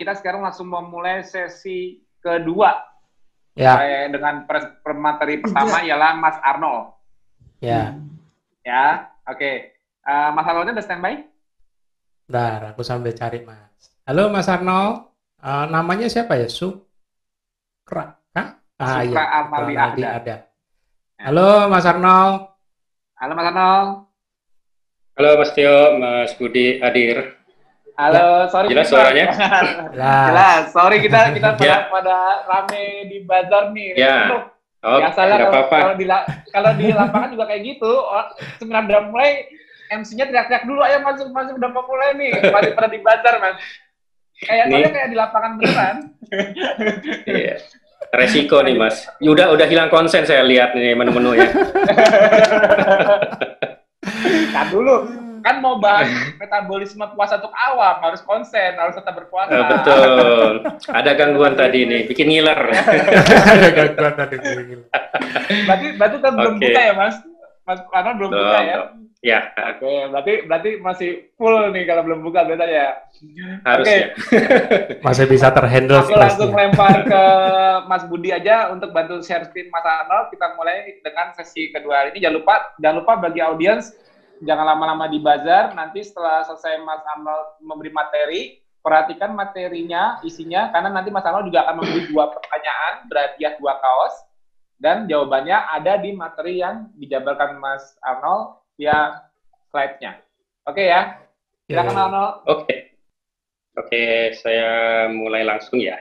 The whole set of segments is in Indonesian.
kita sekarang langsung memulai sesi kedua. Ya. Eh, Dengan per- materi pertama ialah Mas Arnold. Ya. Ya, oke. Eh, Mas Arnoldnya udah standby? Bentar, aku sambil cari Mas. Halo Mas Arnold. Eh, namanya siapa ya? Sukra. Kah? Ah, Sukra iya. Sukra Arnaldi Ahda. ada. Halo Mas Arnold. Halo Mas Arnold. Halo Mas Tio, Mas Budi hadir. Halo, sorry. Jelas kita- suaranya? Jelas. Jelas. Sorry kita kita pada, Ya. pada rame di bazar nih. Ya. Oh, Biasalah nggak kalau, apa-apa. kalau di la- kalau di lapangan juga kayak gitu. Or- Sebelum udah mulai MC-nya teriak-teriak dulu, ayo masuk masuk udah mau mulai nih. Masih pada di bazar, Mas. Kayak Nih. soalnya kayak di lapangan beneran. Iya. Resiko nih Mas. Udah udah hilang konsen saya lihat nih menu-menu ya. kan dulu kan mau bahas metabolisme puasa untuk awam harus konsen harus tetap berpuasa Eh, betul. Ada gangguan tadi nih, bikin ngiler. Ada gangguan tadi. berarti berarti kan belum Oke. buka ya mas mas Arnold belum buka Belum, ya belum. Ya, oke berarti berarti masih full nih kalau belum buka biasanya ya harusnya. Masih bisa terhandle Aku langsung lempar ke Mas Budi aja untuk bantu share screen Mas Arnold. Kita mulai dengan sesi kedua ini. Jangan lupa, jangan lupa bagi audiens jangan lama-lama di bazar. Nanti setelah selesai Mas Arnold memberi materi, perhatikan materinya, isinya, karena nanti Mas Arnold juga akan memberi dua pertanyaan berhadiah dua kaos dan jawabannya ada di materi yang dijabarkan Mas Arnold via slide-nya. Oke ya, silakan Ya. Arnold. Oke. Oke, saya mulai langsung ya.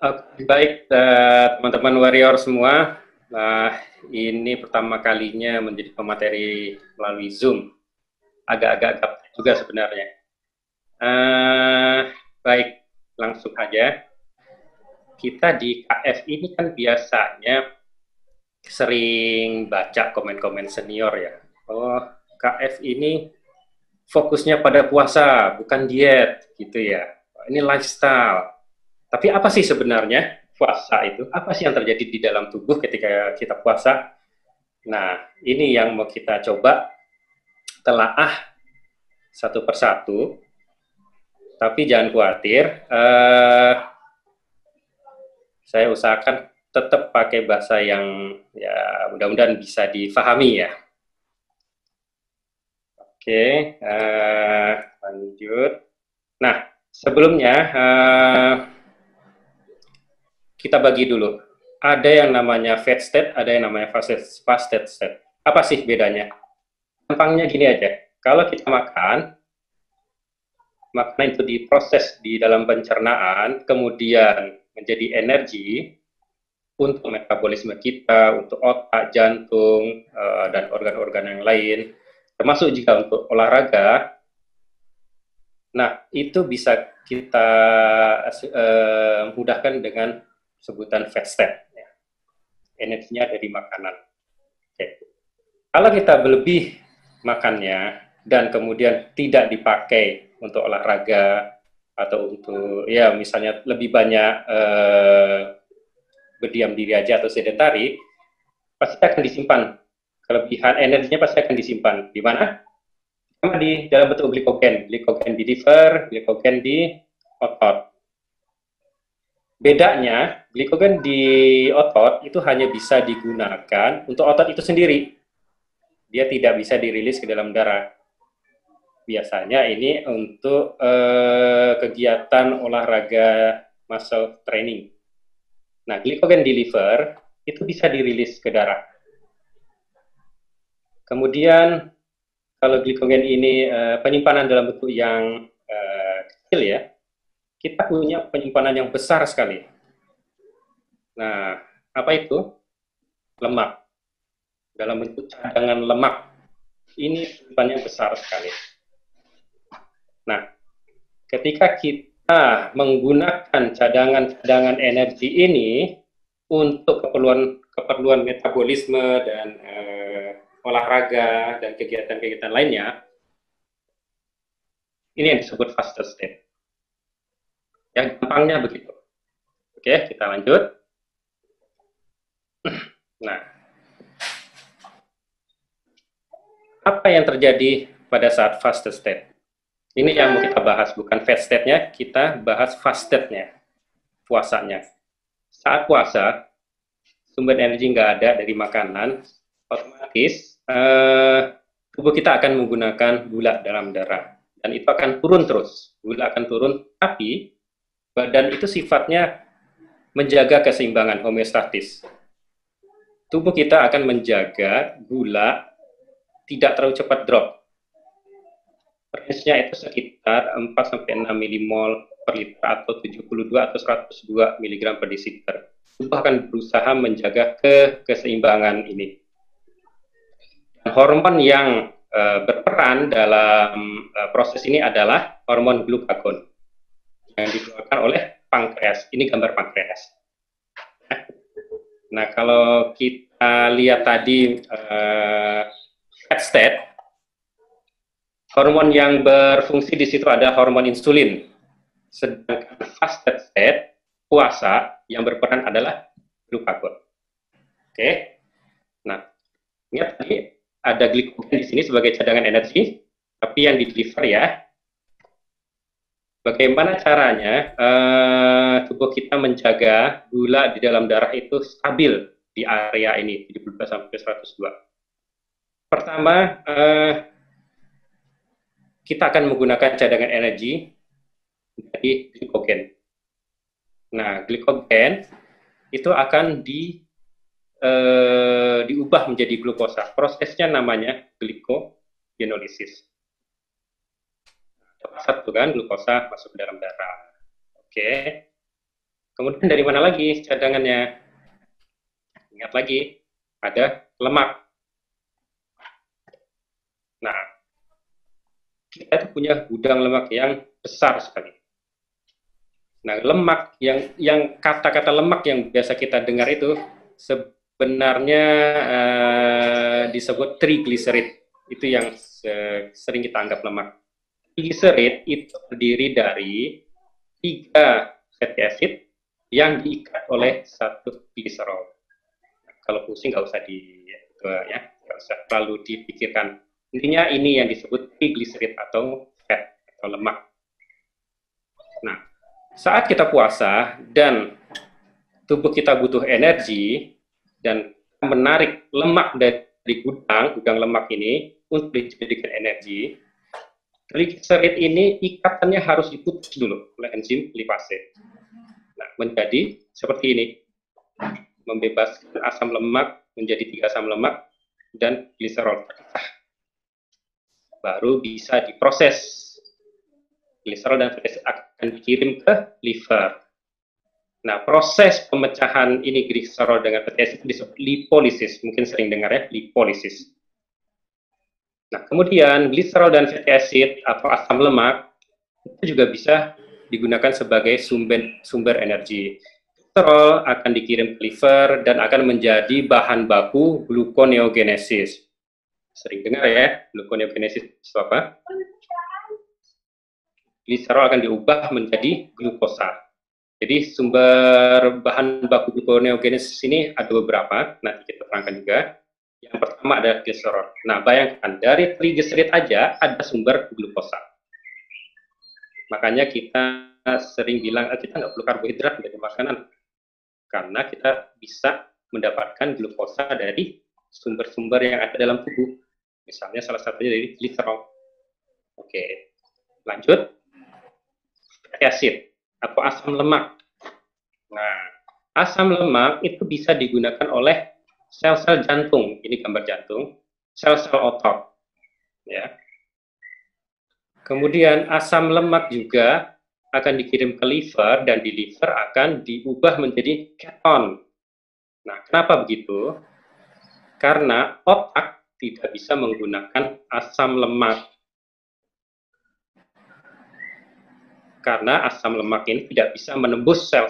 Oke, baik eh, teman-teman warrior semua. Nah, ini pertama kalinya menjadi pemateri melalui Zoom. Agak-agak juga sebenarnya. Eh, baik, langsung aja. Kita di KF ini kan biasanya sering baca komen-komen senior ya. Oh, KF ini fokusnya pada puasa, bukan diet, gitu ya. Ini lifestyle. Tapi apa sih sebenarnya puasa itu? Apa sih yang terjadi di dalam tubuh ketika kita puasa? Nah, ini yang mau kita coba telaah satu persatu. Tapi jangan khawatir, eh, saya usahakan tetap pakai bahasa yang ya mudah-mudahan bisa difahami ya. Oke, eh, lanjut. Nah, sebelumnya eh, kita bagi dulu. Ada yang namanya fat state, ada yang namanya fasted, fasted state. Apa sih bedanya? Gampangnya gini aja. Kalau kita makan, makanan itu diproses di dalam pencernaan, kemudian menjadi energi untuk metabolisme kita, untuk otak, jantung, eh, dan organ-organ yang lain termasuk juga untuk olahraga. Nah, itu bisa kita eh, mudahkan dengan sebutan fat ya. Energinya dari makanan. Oke. Kalau kita berlebih makannya dan kemudian tidak dipakai untuk olahraga atau untuk ya misalnya lebih banyak eh, berdiam diri aja atau sedentari, pasti akan disimpan kelebihan energinya pasti akan disimpan di mana? Di dalam bentuk glikogen, glikogen di liver, glikogen di otot. Bedanya, glikogen di otot itu hanya bisa digunakan untuk otot itu sendiri. Dia tidak bisa dirilis ke dalam darah. Biasanya ini untuk eh, kegiatan olahraga muscle training. Nah, glikogen di liver itu bisa dirilis ke darah. Kemudian kalau glikogen ini eh, penyimpanan dalam bentuk yang eh, kecil ya, kita punya penyimpanan yang besar sekali. Nah, apa itu? Lemak. Dalam bentuk cadangan lemak. Ini penyimpanannya besar sekali. Nah, ketika kita menggunakan cadangan-cadangan energi ini untuk keperluan keperluan metabolisme dan eh, olahraga dan kegiatan-kegiatan lainnya, ini yang disebut fasted state. Yang gampangnya begitu. Oke, kita lanjut. Nah, apa yang terjadi pada saat fasted state? Ini yang mau kita bahas, bukan fast state-nya, kita bahas fast state-nya, puasanya. Saat puasa, sumber energi nggak ada dari makanan, otomatis eh, tubuh kita akan menggunakan gula dalam darah. Dan itu akan turun terus. Gula akan turun, tapi badan itu sifatnya menjaga keseimbangan homeostatis. Tubuh kita akan menjaga gula tidak terlalu cepat drop range-nya itu sekitar 4 sampai 6 milimol per liter atau 72 atau 102 mg per desiliter. Tubuh akan berusaha menjaga ke keseimbangan ini. Hormon yang uh, berperan dalam uh, proses ini adalah hormon glukagon yang dikeluarkan oleh pankreas. Ini gambar pankreas. Nah, kalau kita lihat tadi uh, fat state, Hormon yang berfungsi di situ ada hormon insulin. Sedangkan fasted state, puasa, yang berperan adalah glukagon. Oke. Nah, ingat tadi ada glikogen di sini sebagai cadangan energi, tapi yang di deliver ya. Bagaimana caranya uh, tubuh kita menjaga gula di dalam darah itu stabil di area ini 72 sampai 102. Pertama, uh, kita akan menggunakan cadangan energi dari glikogen. Nah, glikogen itu akan di eh, diubah menjadi glukosa. Prosesnya namanya glikogenolisis. Satu kan glukosa masuk ke dalam darah. Oke. Kemudian dari mana lagi cadangannya? Ingat lagi, ada lemak. Nah, kita itu punya gudang lemak yang besar sekali. Nah, lemak yang yang kata-kata lemak yang biasa kita dengar itu sebenarnya uh, disebut triglycerid. Itu yang sering kita anggap lemak. Triglycerid itu terdiri dari tiga fatty acid yang diikat oleh satu gliserol. Nah, kalau pusing nggak usah di ya, nggak usah terlalu dipikirkan Intinya ini yang disebut triglycerid atau fat atau lemak. Nah, saat kita puasa dan tubuh kita butuh energi dan menarik lemak dari gudang, gudang lemak ini untuk dijadikan energi, triglycerid ini ikatannya harus diputus dulu oleh enzim lipase. Nah, menjadi seperti ini. Membebaskan asam lemak menjadi tiga asam lemak dan gliserol terpecah baru bisa diproses. Gliserol dan fatty akan dikirim ke liver. Nah, proses pemecahan ini gliserol dengan acid disebut lipolisis. Mungkin sering dengar ya, lipolisis. Nah, kemudian gliserol dan fatty acid atau asam lemak itu juga bisa digunakan sebagai sumber sumber energi. Gliserol akan dikirim ke liver dan akan menjadi bahan baku gluconeogenesis sering dengar ya, gluconeogenesis itu apa? Gliserol akan diubah menjadi glukosa. Jadi sumber bahan baku gluconeogenesis ini ada beberapa, nanti kita terangkan juga. Yang pertama adalah gliserol. Nah, bayangkan dari triglycerid aja ada sumber glukosa. Makanya kita sering bilang ah, kita nggak perlu karbohidrat dari makanan karena kita bisa mendapatkan glukosa dari sumber-sumber yang ada dalam tubuh. Misalnya salah satunya dari gliserol. Oke, lanjut. Acid atau asam lemak. Nah, asam lemak itu bisa digunakan oleh sel-sel jantung. Ini gambar jantung. Sel-sel otot. Ya. Kemudian asam lemak juga akan dikirim ke liver dan di liver akan diubah menjadi keton. Nah, kenapa begitu? karena otak tidak bisa menggunakan asam lemak. Karena asam lemak ini tidak bisa menembus sel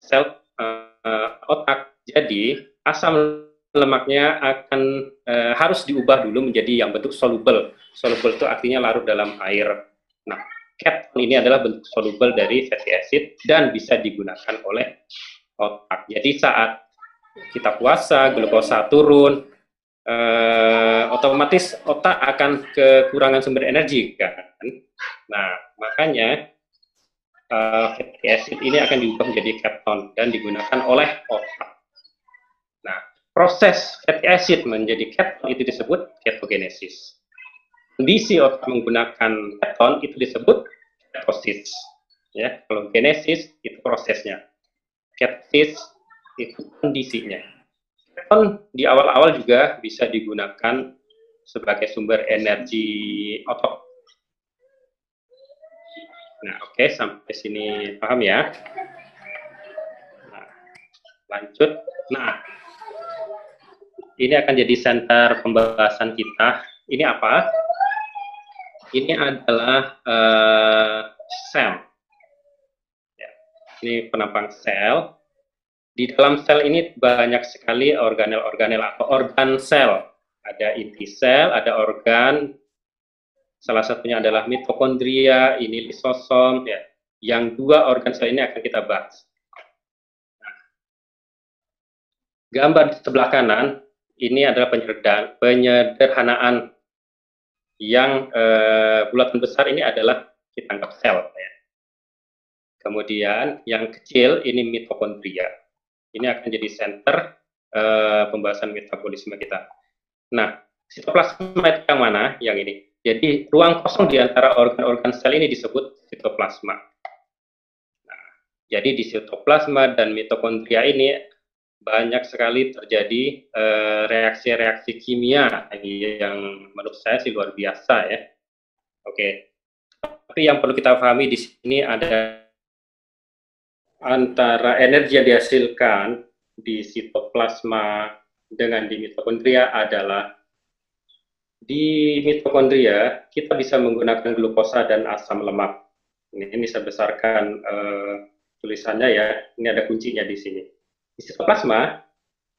sel uh, otak. Jadi asam lemaknya akan uh, harus diubah dulu menjadi yang bentuk soluble. Soluble itu artinya larut dalam air. Nah, keton ini adalah bentuk soluble dari fatty acid dan bisa digunakan oleh otak. Jadi saat kita puasa, glukosa turun, uh, otomatis otak akan kekurangan sumber energi kan. Nah, makanya uh, fatty acid ini akan diubah menjadi keton dan digunakan oleh otak. Nah, proses fatty acid menjadi keton itu disebut ketogenesis. Kondisi otak menggunakan keton itu disebut ketosis. Ya, kalau genesis itu prosesnya. Ketosis itu kondisinya. Keton di awal-awal juga bisa digunakan sebagai sumber energi otot. Nah, oke, okay, sampai sini paham ya? Nah, lanjut. Nah, ini akan jadi center pembahasan kita. Ini apa? Ini adalah uh, sel. Ya, ini penampang sel. Di dalam sel ini banyak sekali organel-organel atau organ sel. Ada inti sel, ada organ, Salah satunya adalah mitokondria, ini lisosom, ya. Yang dua organ sel ini akan kita bahas. Nah, gambar di sebelah kanan ini adalah penyederhanaan yang eh, bulatan besar ini adalah kita anggap sel. Ya. Kemudian yang kecil ini mitokondria. Ini akan jadi center eh, pembahasan metabolisme kita. Nah, sitoplasma itu yang mana? Yang ini. Jadi ruang kosong di antara organ-organ sel ini disebut sitoplasma. Nah, jadi di sitoplasma dan mitokondria ini banyak sekali terjadi eh, reaksi-reaksi uh, kimia yang menurut saya sih luar biasa ya. Oke, tapi yang perlu kita pahami di sini ada antara energi yang dihasilkan di sitoplasma dengan di mitokondria adalah di mitokondria, kita bisa menggunakan glukosa dan asam lemak. Ini, ini saya besarkan uh, tulisannya ya, ini ada kuncinya di sini. Di sitoplasma,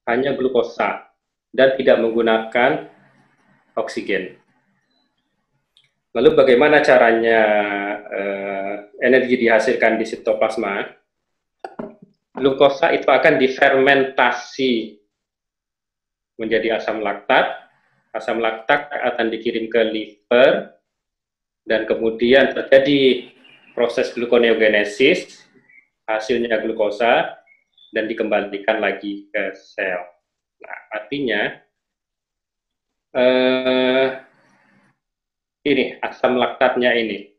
hanya glukosa dan tidak menggunakan oksigen. Lalu bagaimana caranya uh, energi dihasilkan di sitoplasma? Glukosa itu akan difermentasi menjadi asam laktat asam laktat akan dikirim ke liver dan kemudian terjadi proses gluconeogenesis, hasilnya glukosa dan dikembalikan lagi ke sel. Nah, artinya eh, ini asam laktatnya ini.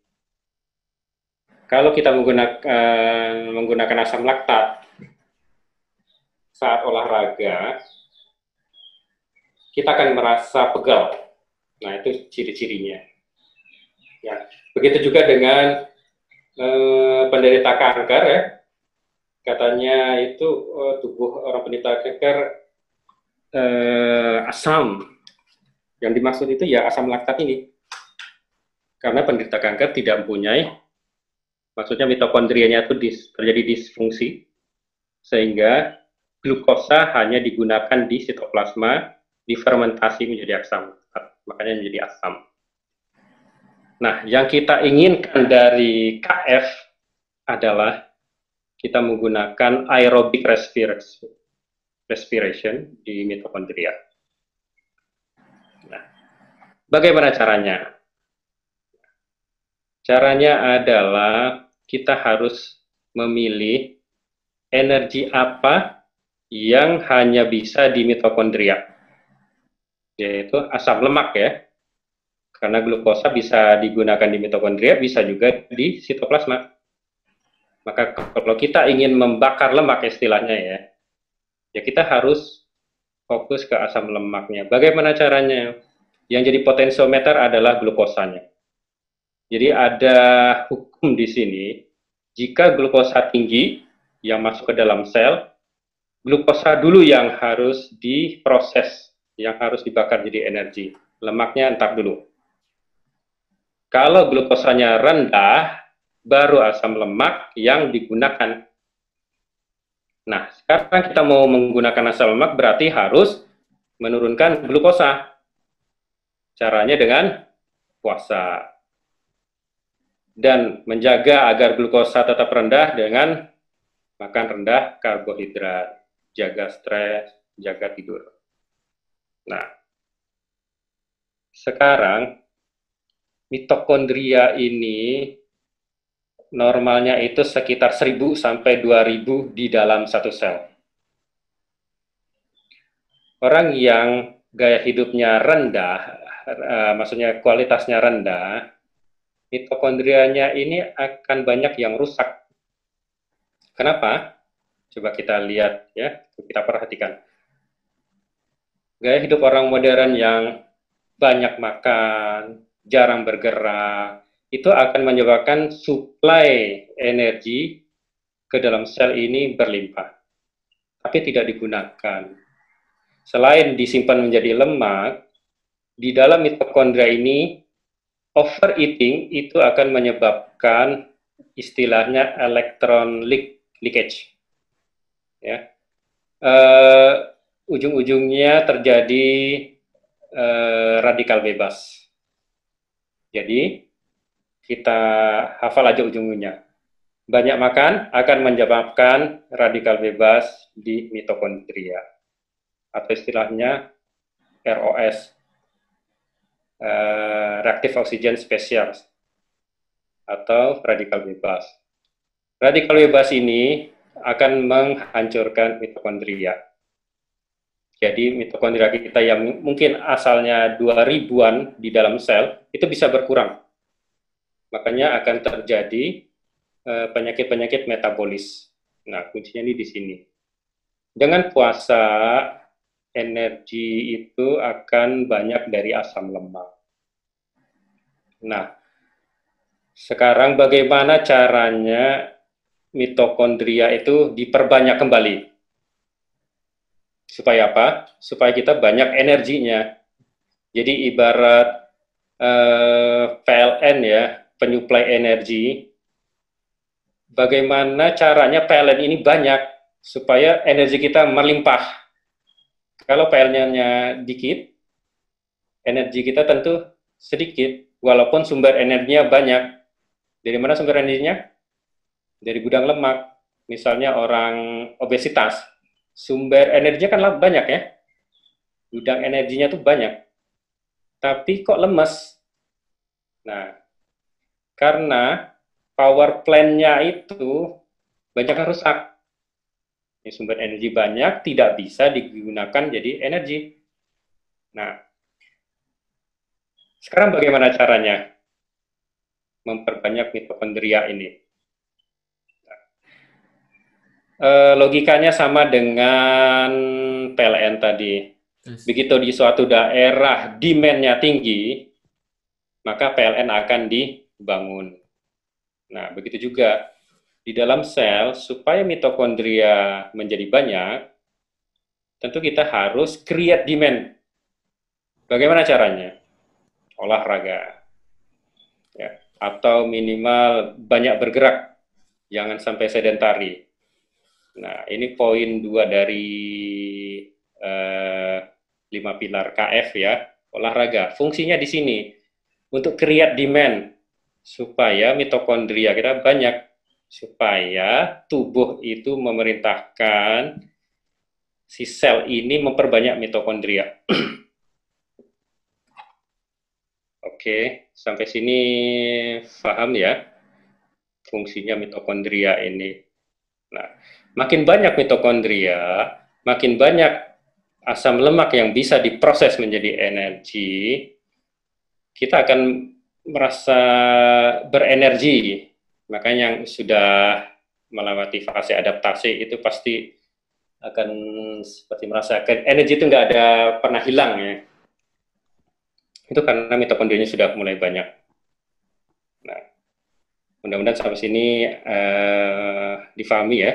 Kalau kita menggunakan menggunakan asam laktat saat olahraga, kita akan merasa pegal. Nah, itu ciri-cirinya. Ya, begitu juga dengan eh, penderita kanker ya. Katanya itu oh, tubuh orang penderita kanker eh, asam. Yang dimaksud itu ya asam laktat ini. Karena penderita kanker tidak mempunyai maksudnya mitokondrianya itu dis, terjadi disfungsi sehingga glukosa hanya digunakan di sitoplasma difermentasi menjadi asam, makanya menjadi asam. Nah, yang kita inginkan dari KF adalah kita menggunakan aerobic respiration, di mitokondria. Nah, bagaimana caranya? Caranya adalah kita harus memilih energi apa yang hanya bisa di mitokondria yaitu asam lemak ya. Karena glukosa bisa digunakan di mitokondria, bisa juga di sitoplasma. Maka kalau kita ingin membakar lemak istilahnya ya, ya kita harus fokus ke asam lemaknya. Bagaimana caranya? Yang jadi potensiometer adalah glukosanya. Jadi ada hukum di sini, jika glukosa tinggi yang masuk ke dalam sel, glukosa dulu yang harus diproses yang harus dibakar jadi energi. Lemaknya entar dulu. Kalau glukosanya rendah, baru asam lemak yang digunakan. Nah, sekarang kita mau menggunakan asam lemak berarti harus menurunkan glukosa. Caranya dengan puasa. Dan menjaga agar glukosa tetap rendah dengan makan rendah karbohidrat, jaga stres, jaga tidur. Nah, sekarang mitokondria ini normalnya itu sekitar 1000 sampai 2000 di dalam satu sel. Orang yang gaya hidupnya rendah, uh, maksudnya kualitasnya rendah, mitokondrianya ini akan banyak yang rusak. Kenapa? Coba kita lihat ya, kita perhatikan. Gaya hidup orang modern yang banyak makan, jarang bergerak, itu akan menyebabkan suplai energi ke dalam sel ini berlimpah, tapi tidak digunakan. Selain disimpan menjadi lemak, di dalam mitokondria ini overeating itu akan menyebabkan istilahnya electron leakage. Ya, uh, ujung-ujungnya terjadi uh, radikal bebas. Jadi kita hafal aja ujung-ujungnya. Banyak makan akan menyebabkan radikal bebas di mitokondria atau istilahnya ROS, uh, reactive oxygen spesial atau radikal bebas. Radikal bebas ini akan menghancurkan mitokondria. Jadi mitokondria kita yang mungkin asalnya dua ribuan di dalam sel itu bisa berkurang makanya akan terjadi eh, penyakit-penyakit metabolis. Nah, kuncinya ini di sini. Dengan puasa, energi itu akan banyak dari asam lemak. Nah, sekarang bagaimana caranya mitokondria itu diperbanyak kembali? Supaya apa? Supaya kita banyak energinya. Jadi ibarat uh, eh, PLN ya, penyuplai energi, bagaimana caranya PLN ini banyak supaya energi kita melimpah. Kalau PLN-nya dikit, energi kita tentu sedikit, walaupun sumber energinya banyak. Dari mana sumber energinya? Dari gudang lemak. Misalnya orang obesitas, sumber energinya kan banyak ya. Gudang energinya tuh banyak. Tapi kok lemes? Nah, karena power plant-nya itu banyak yang rusak. Ini sumber energi banyak tidak bisa digunakan jadi energi. Nah, sekarang bagaimana caranya memperbanyak mitokondria ini? e, logikanya sama dengan PLN tadi. Begitu di suatu daerah demand-nya tinggi, maka PLN akan di bangun. Nah, begitu juga di dalam sel, supaya mitokondria menjadi banyak, tentu kita harus create demand. Bagaimana caranya? Olahraga. Ya, atau minimal banyak bergerak, jangan sampai sedentari. Nah, ini poin dua dari eh, lima pilar KF ya, olahraga. Fungsinya di sini untuk create demand supaya mitokondria kita banyak supaya tubuh itu memerintahkan si sel ini memperbanyak mitokondria. Oke, sampai sini paham ya fungsinya mitokondria ini. Nah, makin banyak mitokondria, makin banyak asam lemak yang bisa diproses menjadi energi, kita akan merasa berenergi. Makanya yang sudah melewati fase adaptasi itu pasti akan seperti merasakan energi itu nggak ada pernah hilang ya. Itu karena mitokondrianya sudah mulai banyak. Nah, mudah-mudahan sampai sini uh, difahami ya.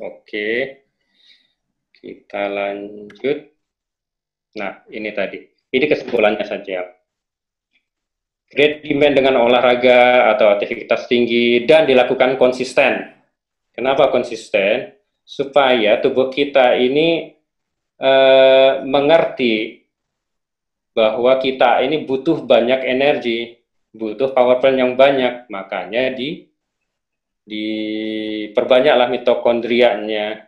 Oke, kita lanjut. Nah, ini tadi. Ini kesimpulannya saja demand dengan olahraga atau aktivitas tinggi dan dilakukan konsisten. Kenapa konsisten? Supaya tubuh kita ini uh, mengerti bahwa kita ini butuh banyak energi, butuh power plant yang banyak, makanya di diperbanyaklah mitokondrianya.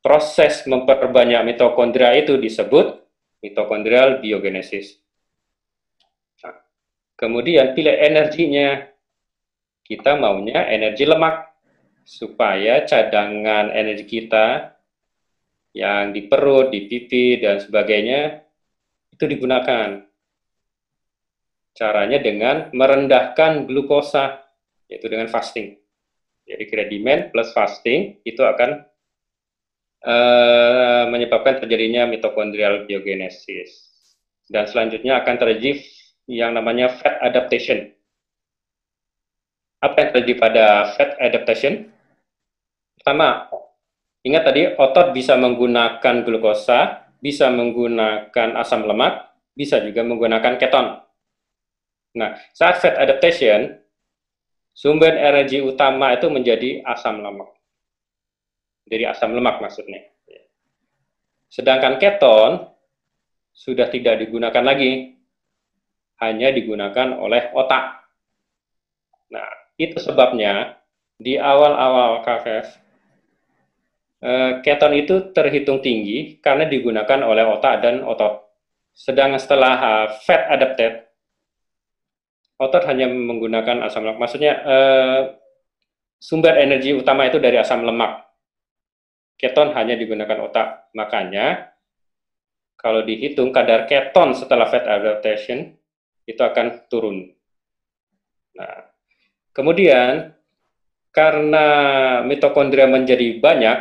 Proses memperbanyak mitokondria itu disebut mitokondrial biogenesis. Kemudian pilih energinya. Kita maunya energi lemak supaya cadangan energi kita yang di perut, di pipi dan sebagainya itu digunakan. Caranya dengan merendahkan glukosa yaitu dengan fasting. Jadi kredimen plus fasting itu akan uh, menyebabkan terjadinya mitokondrial biogenesis. Dan selanjutnya akan terjadi yang namanya fat adaptation. Apa yang terjadi pada fat adaptation? Pertama, ingat tadi otot bisa menggunakan glukosa, bisa menggunakan asam lemak, bisa juga menggunakan keton. Nah, saat fat adaptation, sumber energi utama itu menjadi asam lemak. Jadi asam lemak maksudnya. Sedangkan keton sudah tidak digunakan lagi, hanya digunakan oleh otak. Nah, itu sebabnya di awal-awal KFF, eh, keton itu terhitung tinggi karena digunakan oleh otak dan otot. Sedang setelah uh, fat adapted, otot hanya menggunakan asam lemak. Maksudnya eh, sumber energi utama itu dari asam lemak. Keton hanya digunakan otak. Makanya kalau dihitung kadar keton setelah fat adaptation itu akan turun. Nah, kemudian karena mitokondria menjadi banyak,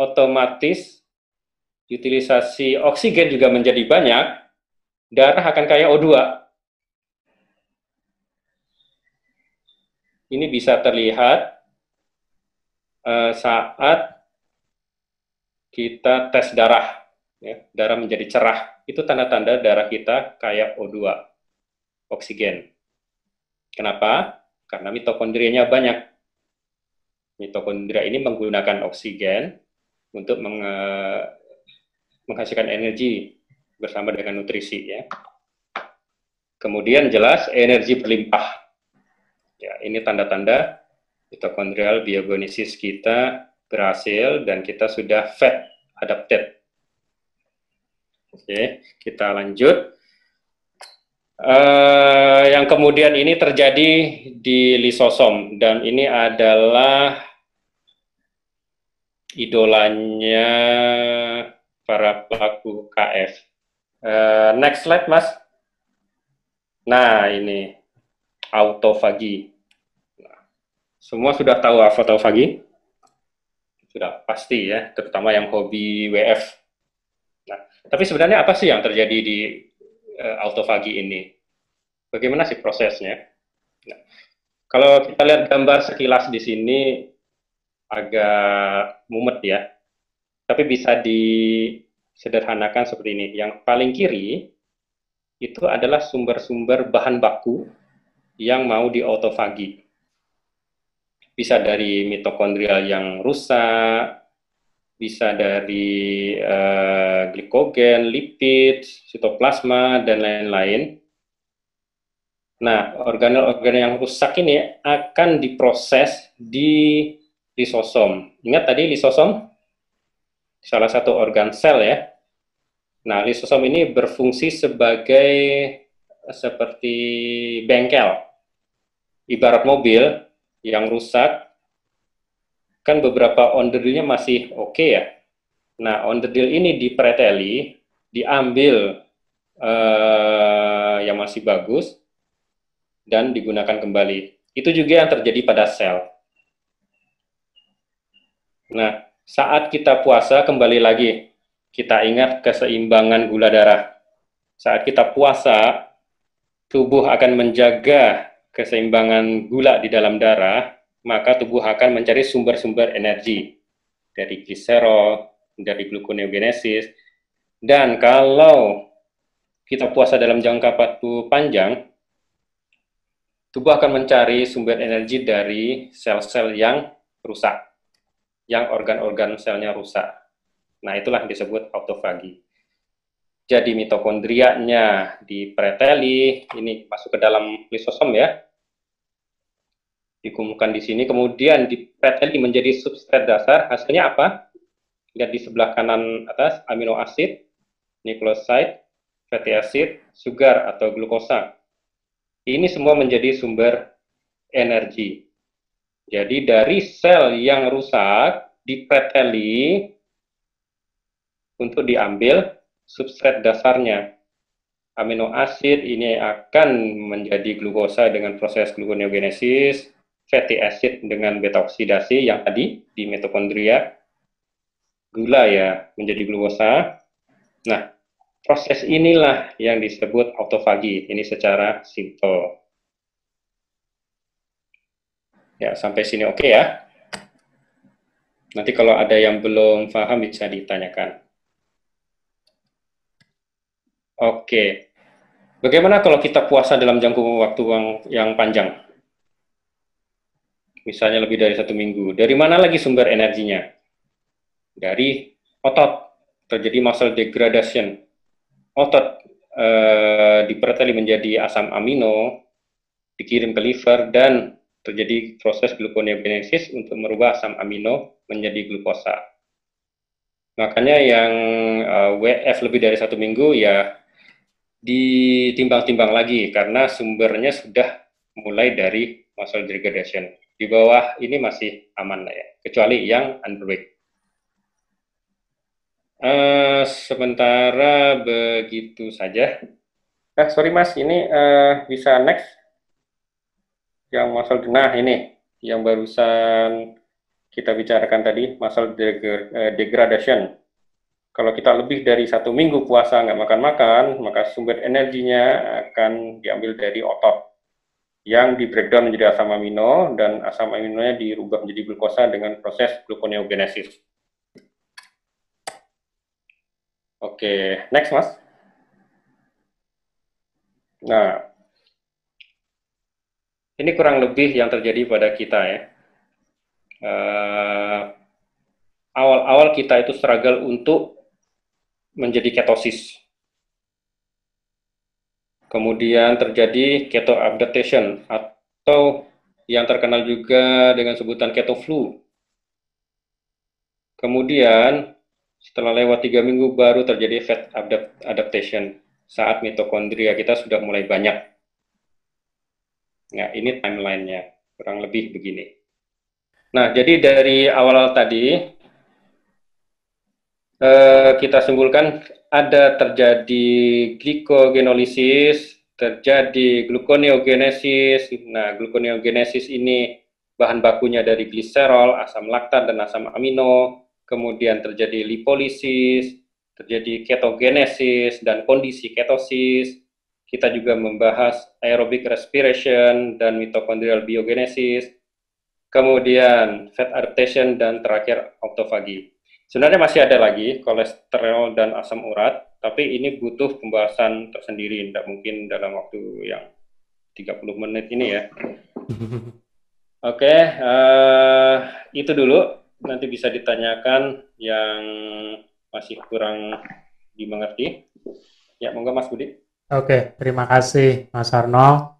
otomatis utilisasi oksigen juga menjadi banyak, darah akan kaya O2. Ini bisa terlihat uh, saat kita tes darah, ya, darah menjadi cerah. Itu tanda-tanda darah kita kaya O2, oksigen. Kenapa? Karena mitokondrianya banyak. Mitokondria ini menggunakan oksigen untuk meng menghasilkan energi bersama dengan nutrisi ya. Kemudian jelas energi berlimpah. Ya, ini tanda-tanda mitokondrial biogenesis kita berhasil dan kita sudah fat adapted. Oke, kita lanjut. Uh, yang kemudian ini terjadi di lisosom dan ini adalah idolanya para pelaku KF. Uh, eh, next slide, Mas. Nah, ini autofagi. Nah, semua sudah tahu autofagi? Sudah pasti ya, terutama yang hobi WF. Tapi sebenarnya apa sih yang terjadi di uh, autofagi ini. Bagaimana sih prosesnya? Nah, kalau kita lihat gambar sekilas di sini agak mumet ya, tapi bisa disederhanakan seperti ini. Yang paling kiri itu adalah sumber-sumber bahan baku yang mau diautofagi. Bisa dari mitokondrial yang rusak, bisa dari uh, glikogen, lipid, sitoplasma, dan lain-lain. Nah, organel-organel yang rusak ini akan diproses di lisosom. Ingat tadi lisosom? Salah satu organ sel ya. Nah, lisosom ini berfungsi sebagai seperti bengkel. Ibarat mobil yang rusak, kan beberapa on the deal-nya masih oke okay ya. Nah, on the deal ini dipreteli, diambil uh, yang masih bagus, dan digunakan kembali. Itu juga yang terjadi pada sel. Nah, saat kita puasa, kembali lagi, kita ingat keseimbangan gula darah. Saat kita puasa, tubuh akan menjaga keseimbangan gula di dalam darah, maka tubuh akan mencari sumber-sumber energi dari gliserol, dari gluconeogenesis, dan kalau kita puasa dalam jangka waktu panjang, tubuh akan mencari sumber energi dari sel-sel yang rusak, yang organ-organ selnya rusak. Nah, itulah yang disebut autofagi. Jadi mitokondrianya dipreteli, ini masuk ke dalam lisosom ya, dikumpulkan di sini, kemudian dipreteli menjadi substrat dasar, hasilnya apa? Lihat di sebelah kanan atas, amino asid. nucleoside, fatty acid, sugar atau glukosa. Ini semua menjadi sumber energi. Jadi dari sel yang rusak dipreteli untuk diambil substrat dasarnya. Amino asid ini akan menjadi glukosa dengan proses gluconeogenesis, fatty acid dengan beta oksidasi yang tadi di mitokondria, gula ya menjadi glukosa. Nah, proses inilah yang disebut autofagi. Ini secara simpel. Ya, sampai sini oke okay ya. Nanti kalau ada yang belum paham bisa ditanyakan. Oke. Bagaimana kalau kita puasa dalam jangka waktu yang panjang? Misalnya lebih dari satu minggu. Dari mana lagi sumber energinya? Dari otot. Terjadi muscle degradation. Otot eh, diperteli menjadi asam amino, dikirim ke liver, dan terjadi proses gluconeogenesis untuk merubah asam amino menjadi glukosa. Makanya yang uh, eh, WF lebih dari satu minggu ya ditimbang-timbang lagi karena sumbernya sudah mulai dari muscle degradation. Di bawah ini masih aman lah ya, kecuali yang underweight. Uh, sementara begitu saja. Eh, sorry mas, ini uh, bisa next. Yang muscle nah ini yang barusan kita bicarakan tadi, muscle degradation. Kalau kita lebih dari satu minggu puasa nggak makan-makan, maka sumber energinya akan diambil dari otot yang di breakdown menjadi asam amino dan asam aminonya dirubah menjadi glukosa dengan proses gluconeogenesis. Oke, next mas. Nah, ini kurang lebih yang terjadi pada kita ya. Eh, awal-awal uh, kita itu struggle untuk menjadi ketosis. Kemudian terjadi keto adaptation atau yang terkenal juga dengan sebutan keto flu. Kemudian setelah lewat tiga minggu baru terjadi fat adaptation saat mitokondria kita sudah mulai banyak. Nah, ini timelinenya kurang lebih begini. Nah, jadi dari awal tadi Eh, kita simpulkan ada terjadi glikogenolisis, terjadi gluconeogenesis. Nah, gluconeogenesis ini bahan bakunya dari gliserol, asam laktat, dan asam amino. Kemudian terjadi lipolisis, terjadi ketogenesis, dan kondisi ketosis. Kita juga membahas aerobic respiration dan mitochondrial biogenesis. Kemudian fat adaptation, dan terakhir autofagi. Sebenarnya masih ada lagi kolesterol dan asam urat, tapi ini butuh pembahasan tersendiri, tidak mungkin dalam waktu yang 30 menit ini ya. Oke, okay, uh, eh, itu dulu. Nanti bisa ditanyakan yang masih kurang dimengerti. Ya, monggo Mas Budi. Oke, okay, terima kasih Mas Arno.